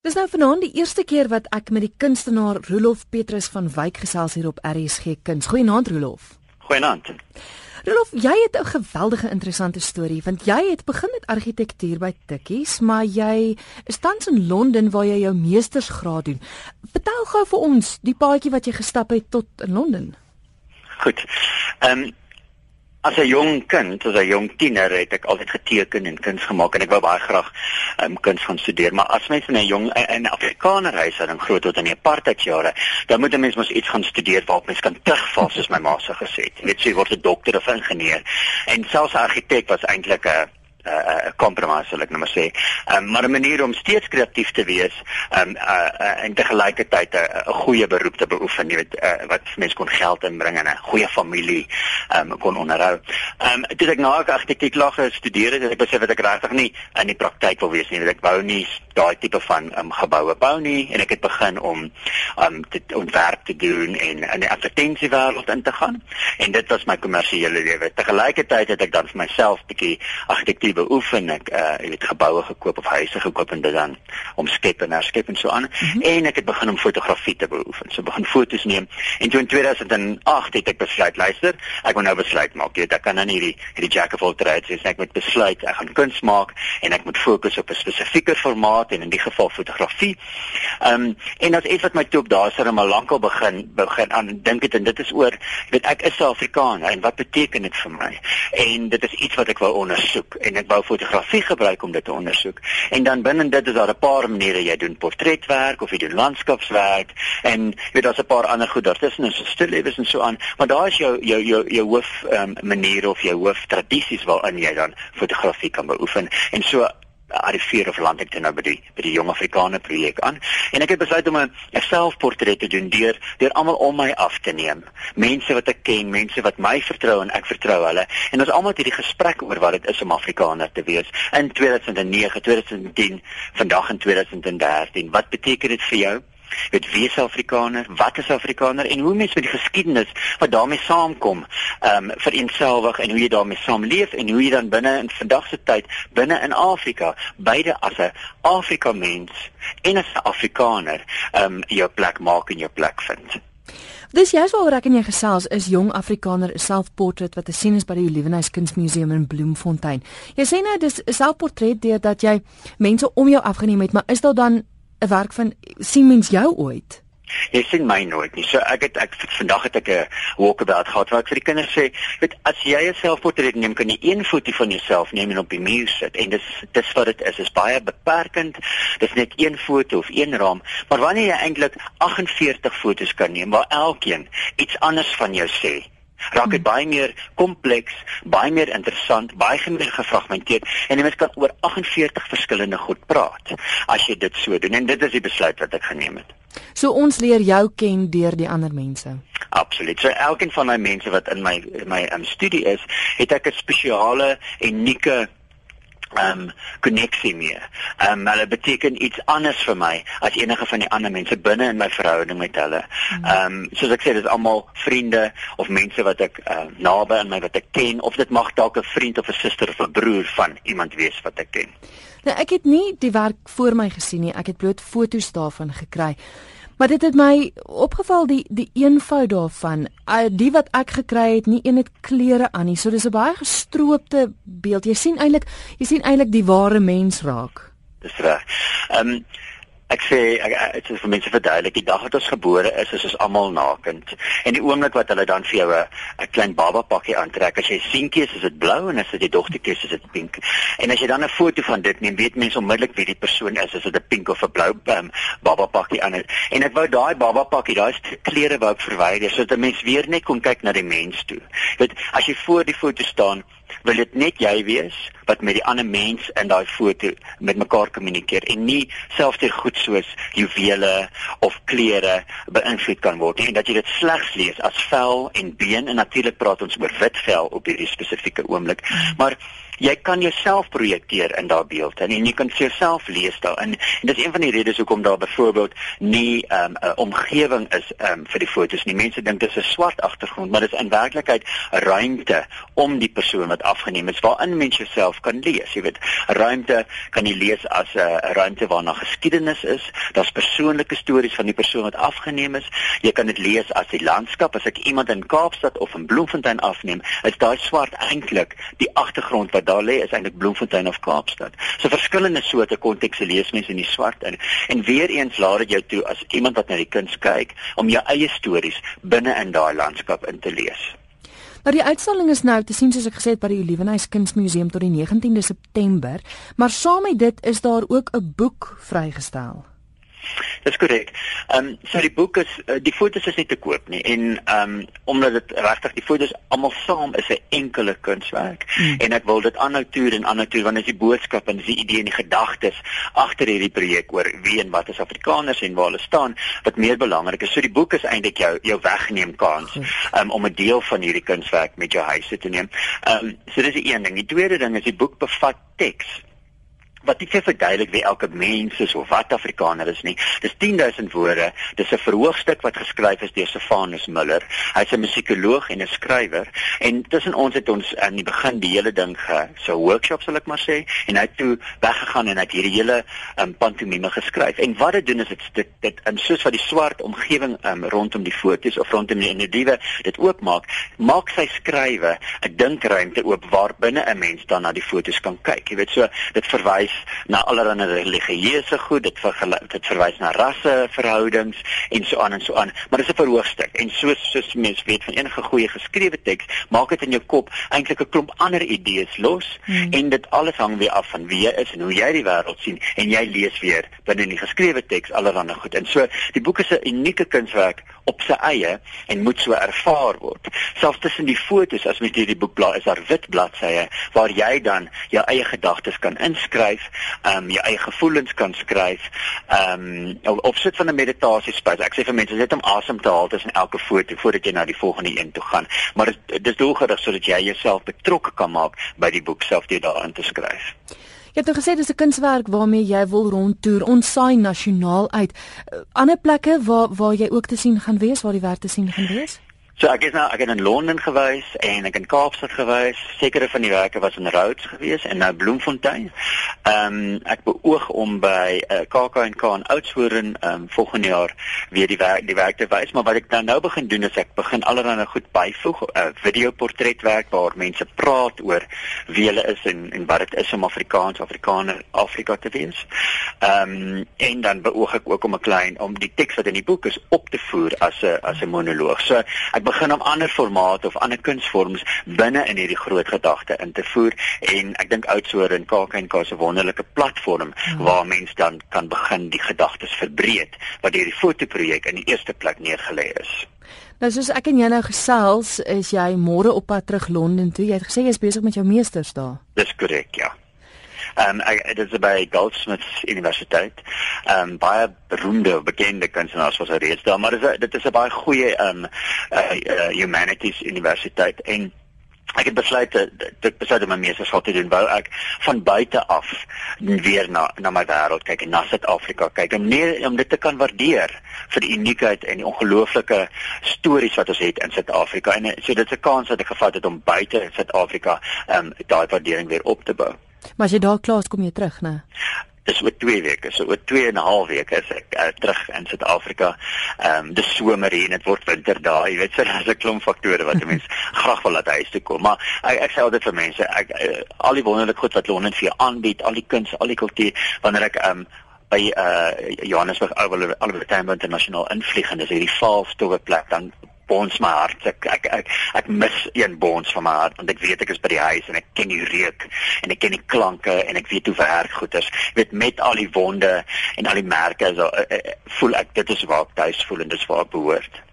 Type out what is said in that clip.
Dis nou vanaand die eerste keer wat ek met die kunstenaar Rolof Petrus van Wyk gesels hier op RSG Kuns. Goeienaand Rolof. Goeienaand. Rolof, jy het 'n geweldige interessante storie want jy het begin met argitektuur by Tikkies, maar jy is tans in Londen waar jy jou meestersgraad doen. Vertel gou vir ons die paadjie wat jy gestap het tot in Londen. Goed. Ehm um, As 'n jong kind, as 'n jong tiener, het ek altyd geteken en kuns gemaak en ek wou baie graag um, kuns gaan studeer, maar as mens in 'n jong in Afrikaner huis en groot word in die apartheidjare, dan moet 'n mens mos iets gaan studeer waarop mens kan terugval soos my ma se gesê het. Jy weet sy word 'n dokter of ingenieur. En selfs 'n argitek was eintlik 'n 'n uh, uh, compromise sal ek nou maar sê. Um, maar 'n manier om steeds kreatief te wees um, uh, uh, en te gelykheid 'n goeie beroep te beoefen, jy weet, uh, wat mense kon geld inbring en 'n goeie familie um, kon onderhou. Ehm um, toe ek na argitektuur lag gestudeer het, het ek besef dat ek regtig nie in die praktyk wil wees nie. Ek wou nie daai tipe van um, geboue bou nie en ek het begin om um te ontwerp te doen en in die advertensiewêreld in te gaan. En dit was my kommersiële lewe. Te gelykheid het ek dan vir myself bietjie argitektuur bietjie beoefen ek uh jy weet geboue gekoop of huise gekoop en dit dan omskep en herskep en so aan. Mm -hmm. en ek het begin om fotografie te beoefen. So begin fotos neem. En toe in 2008 het ek besluit luister ek moet nou besluit maak. Jy ek kan nou nie hierdie hierdie jack of all trades sê ek moet besluit ek gaan kuns maak en ek moet fokus op 'n spesifieker formaat en in die geval fotografie. Um en dat iets wat my toe op daar sit om al lankal begin begin aan dink het en dit is oor weet ek is 'n Afrikaner en wat beteken dit vir my? En dit is iets wat ek wou ondersoek en ek wou fotografie gebruik om dit te ondersoek. En dan binne dit is daar 'n paar maniere jy doen portretwerk of jy doen landskapswerk en jy weet daar's 'n paar ander goed daartussen is stillewes en so aan, maar daar is jou jou jou jou hoof um, maniere of jou hoof tradisies waarin jy dan fotografie kan beoefen. En so arriveer of land ek toe nou by die by die jong Afrikaner projek aan. En ek het besluit om 'n selfportret te doen deur deur almal om my af te neem. Mense wat ek ken mense wat my vertrou en ek vertrou hulle. En ons almal het hierdie gesprek oor wat dit is om Afrikaner te wees in 2009 2010 vandag in 2013 wat beteken dit vir jou weet wie is Afrikaner, wat is Afrikaner en hoe mense met die geskiedenis wat daarmee saamkom, ehm um, vereenselwig en hoe jy daarmee saamleef en hoe jy dan binne in vandag se tyd binne in Afrika beide as 'n Afrika mens en as 'n Afrikaner ehm um, jou plek maak en jou plek vind. Dis jous waaroor ek en jy gesels is jong Afrikaner selfportret wat te sien is by die Olivenhuis Kunsmuseum in Bloemfontein. Jy sê nou dis 'n selfportret deur dat jy mense om jou afgeneem het, maar is daar dan 'n werk van sien mens jou ooit? Jy sien my nooit nie. So ek het ek vandag het ek 'n walkabout gehad waar ek vir die kinders sê, weet as jy 'n selfportret neem, kan jy een foto van jouself neem en op die muur sit en dis dis wat dit is. Dit is baie beperkend. Dis net een foto of een raam, maar wanneer jy eintlik 48 fotos kan neem waar elkeen iets anders van jou sê, raak dit baie meer kompleks, baie meer interessant, baie meer gefragmenteerd en jy mens kan oor 48 verskillende goed praat as jy dit so doen en dit is die besluit wat ek geneem het. So ons leer jou ken deur die ander mense. Absoluut. So elkeen van my mense wat in my my um, studie is, het ek 'n spesiale unieke um, koneksie mee. Ehm um, hulle beteken iets anders vir my as enige van die ander mense binne in my verhouding met hulle. Hmm. Ehm um, soos ek sê dis almal vriende of mense wat ek uh, naby aan my wat ek ken of dit mag dalk 'n vriend of 'n suster of 'n broer van iemand wees wat ek ken. Nou ek het nie die werk voor my gesien nie. Ek het bloot foto's daarvan gekry. Maar dit het my opgeval die die eenvoud daarvan. Uh, die wat ek gekry het, nie een het klere aan nie. So dis 'n baie gestroopte beeld. Jy sien eintlik, jy sien eintlik die ware mens raak. Dis reg. Ehm um, Ek sê dit is vir mense verduidelik die dag wat ons gebore is is ons almal nakend. En die oomblik wat hulle dan vir jou 'n klein baba pakkie aantrek as jy seentjie is is dit blou en as dit die dogtertjie is is dit pink. En as jy dan 'n foto van dit neem weet mense onmiddellik wie die persoon is as dit 'n pink of 'n blou um, baba pakkie aan het. En ek wou daai baba pakkie daai klere wou ek verwyder sodat 'n mens weer net kon kyk na die mens toe. Weet as jy voor die foto staan wil dit net jy wees wat met die ander mens in daai foto met mekaar kommunikeer en nie selfs deur goed soos juwele of klere beïnvloed kan word en dat jy dit slegs lees as vel en been en natuurlik praat ons oor wit vel op hierdie spesifieke oomblik. Maar jy kan jouself projekteer in daardie beeld en jy kan jouself lees daarin. En dis een van die redes hoekom daar byvoorbeeld nie 'n um, omgewing is um, vir die fotos nie. Mense dink dit is 'n swart agtergrond, maar dit is in werklikheid ruimte om die persoon wat afgeneem is waarin mens jouself kan lees. Jy weet, ruimte kan jy lees as 'n uh, ruimte waarna geskiedenis is. Daar's persoonlike stories van die persoon wat afgeneem is. Jy kan dit lees as die landskap. As ek iemand in Kaapstad of in Bloemfontein afneem, is daai swart eintlik die agtergrond wat daar lê is eintlik Bloemfontein of Kaapstad. So verskillende soorte kontekste lees mense in die swart in. En weer eens laat dit jou toe as iemand wat na die kuns kyk om jou eie stories binne in daai landskap in te lees. Nou die uitstalling is nou te sien soos ek gesê het by die Olivenhuis Kunsmuseum tot die 19de September, maar saam met dit is daar ook 'n boek vrygestel. Dis korrek. Ehm um, so die boek is uh, die fotos is nie te koop nie en ehm um, omdat dit regtig die fotos almal saam is 'n enkele kunswerk hmm. en ek wil dit aanhou toer en aanhou toer want dit is die boodskap en dis die idee en die gedagtes agter hierdie projek oor wie en wat is Afrikaners en waar hulle staan wat meer belangrik is. So die boek is eintlik jou jou wegneem kans um, om 'n deel van hierdie kunswerk met jou huis te neem. Ehm um, so dis die een ding. Die tweede ding is die boek bevat teks wat nie vir verduidelik wie elke mens is of wat Afrikaner is nie. Dis 10000 woorde. Dis 'n verhoogstuk wat geskryf is deur Stefanus Miller. Hy's 'n musikoloog en 'n skrywer en tussen ons het ons aan die begin die hele ding ge so workshops sal ek maar sê en hy het toe weggegaan en het hierdie hele um, pantomime geskryf. En wat dit doen is dit dit dit in soos wat die swart omgewing um, rondom die fotos of rondom die individue dit oopmaak, maak sy skrywe 'n dinkruimte oop waar binne 'n mens dan na die fotos kan kyk. Jy weet so dit verwys verwys na allerlei religieuse goed, dit vergelyk dit verwys na rasse verhoudings en so aan en so aan. Maar dis 'n verhoogstuk en soos soos mense weet van enige goeie geskrewe teks, maak dit in jou kop eintlik 'n klomp ander idees los hmm. en dit alles hang weer af van wie jy is en hoe jy die wêreld sien en jy lees weer binne in die geskrewe teks allerlei goed. En so die boek is 'n unieke kunswerk op sy eie en moet so ervaar word. Selfs tussen die fotos as mens hierdie boek blaai, is daar wit bladsye waar jy dan jou eie gedagtes kan inskryf skryf, ehm um, jou eie gevoelens kan skryf, ehm um, of sit van 'n meditasiespasie. Ek sê vir mense net om asem te haal tussen elke foto voordat jy na die volgende een toe gaan. Maar dit dis doelgerig sodat jy jouself betrokke kan maak by die boek self deur daarin te skryf. Jy het nou gesê dis 'n kunswerk waarmee jy wil rondtoer. Ons saai nasionaal uit. Uh, ander plekke waar waar jy ook te sien gaan wees, waar die werk te sien gaan wees? So ek is nou ek het in Londen gewys en ek in Kaapstad gewys. Sekere van die werke was in Rhodes gewees en nou Bloemfontein. Ehm um, ek beoog om by uh, eh, KAK&K in Oudtshoorn ehm um, volgende jaar weer die werk die werk te wys, maar wat ek dan nou begin doen is ek begin allerlei goed byvoeg, 'n uh, eh, videoportretwerk waar mense praat oor wie hulle is en en wat dit is om Afrikaans Afrikaner Afrika te wees. Ehm um, en dan beoog ek ook om 'n klein om die teks wat in die boek is op te voer as 'n as 'n monoloog. So ek begin om ander formate of ander kunsvorms binne in hierdie groot gedagte in te voer en ek dink Oudtshoorn en KAK&K is 'n wonderlike platform hmm. waar mense dan kan begin die gedagtes verbreek wat deur die fotoprojek in die eerste plek neergelê is. Nou soos ek en jy nou gesels, is jy môre op pad terug Londen toe. Jy het gesê jy is besig met jou meesters daar. Dis korrek, ja. Ehm um, dit is by Goldsmiths Universiteit. Ehm um, baie beroemde bekende kunstenaars was daar reeds daar, maar dit is dit is 'n baie goeie ehm um, uh, uh, humanities universiteit en ek het besluit dit besluit om my meestersgraad te doen wou ek van buite af weer na na my wêreld kyk en na Suid-Afrika kyk om nie om dit te kan waardeer vir die uniekheid en die ongelooflike stories wat ons het in Suid-Afrika en so dit is 'n kans wat ek gevat het om buite Suid-Afrika ehm um, daai waardering weer op te bou. Maar as jy daar klaar is, kom jy terug, né? Dis oor 2 weke, so oor 2 en 'n half weke is ek uh, terug in Suid-Afrika. Ehm um, dis somer hier en dit word winter daar. Jy weet, so daar's 'n klomp faktore wat 'n mens graag wil laat huis toe kom. Maar ek ek sê altyd vir mense, ek uh, al die wonderlike goed wat Londen vir jou aanbied, al die kuns, al die kultuur, wanneer ek ehm um, by uh Johannesburg Albert Tambo Internasionaal invlieg en dis hierdie vaalstowwe plek dan bons my hart. Ek ek ek, ek mis een bons van my hart want ek weet ek is by die huis en ek ken die reuk en ek ken die klanke en ek weet hoe werk goeders. Jy weet met al die wonde en al die merke so uh, uh, voel ek dit is waar ek tuis voel en dis waar ek behoort.